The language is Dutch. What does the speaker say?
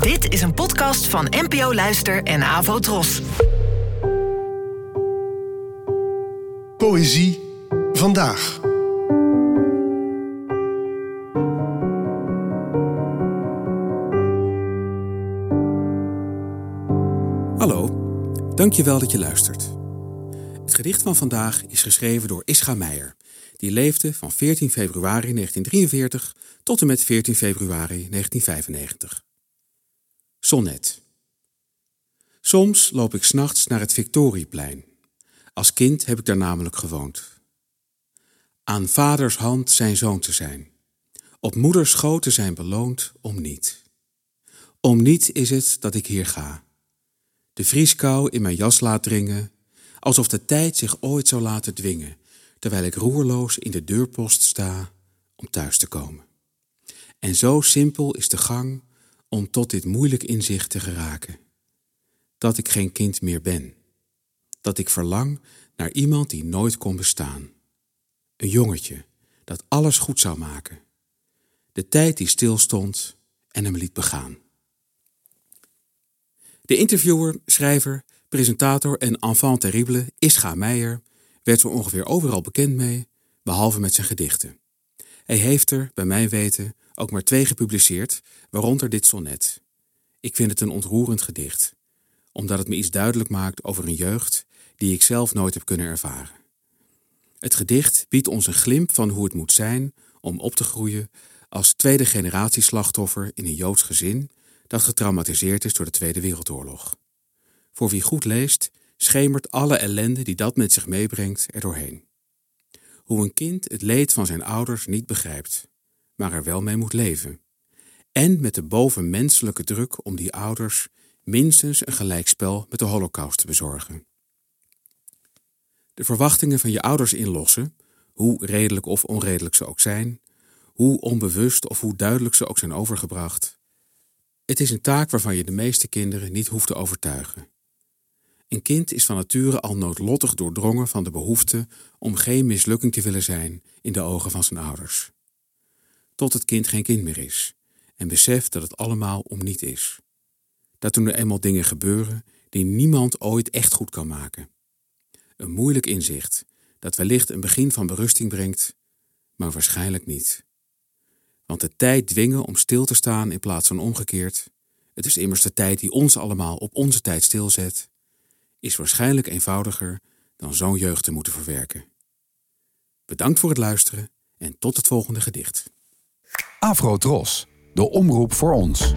Dit is een podcast van NPO Luister en Avo Tros. Poëzie vandaag. Hallo, dankjewel dat je luistert. Het gedicht van vandaag is geschreven door Ischa Meijer. Die leefde van 14 februari 1943 tot en met 14 februari 1995. Sonnet. Soms loop ik s'nachts naar het Victorieplein. Als kind heb ik daar namelijk gewoond. Aan vaders hand zijn zoon te zijn. Op moeders schoot te zijn beloond om niet. Om niet is het dat ik hier ga. De vrieskou in mijn jas laat dringen, alsof de tijd zich ooit zou laten dwingen, terwijl ik roerloos in de deurpost sta om thuis te komen. En zo simpel is de gang om tot dit moeilijk inzicht te geraken. Dat ik geen kind meer ben. Dat ik verlang naar iemand die nooit kon bestaan. Een jongetje dat alles goed zou maken. De tijd die stilstond en hem liet begaan. De interviewer, schrijver, presentator en enfant terrible Ischa Meijer werd zo ongeveer overal bekend mee, behalve met zijn gedichten. Hij heeft er, bij mijn weten, ook maar twee gepubliceerd, waaronder dit sonnet. Ik vind het een ontroerend gedicht, omdat het me iets duidelijk maakt over een jeugd die ik zelf nooit heb kunnen ervaren. Het gedicht biedt ons een glimp van hoe het moet zijn om op te groeien als tweede generatie slachtoffer in een Joods gezin dat getraumatiseerd is door de Tweede Wereldoorlog. Voor wie goed leest, schemert alle ellende die dat met zich meebrengt er doorheen. Hoe een kind het leed van zijn ouders niet begrijpt, maar er wel mee moet leven. En met de bovenmenselijke druk om die ouders minstens een gelijkspel met de holocaust te bezorgen. De verwachtingen van je ouders inlossen, hoe redelijk of onredelijk ze ook zijn, hoe onbewust of hoe duidelijk ze ook zijn overgebracht. Het is een taak waarvan je de meeste kinderen niet hoeft te overtuigen. Een kind is van nature al noodlottig doordrongen van de behoefte om geen mislukking te willen zijn in de ogen van zijn ouders. Tot het kind geen kind meer is en beseft dat het allemaal om niet is. Dat toen er eenmaal dingen gebeuren die niemand ooit echt goed kan maken. Een moeilijk inzicht dat wellicht een begin van berusting brengt, maar waarschijnlijk niet. Want de tijd dwingen om stil te staan in plaats van omgekeerd, het is immers de tijd die ons allemaal op onze tijd stilzet, is waarschijnlijk eenvoudiger dan zo'n jeugd te moeten verwerken. Bedankt voor het luisteren en tot het volgende gedicht. AfroTros, de omroep voor ons.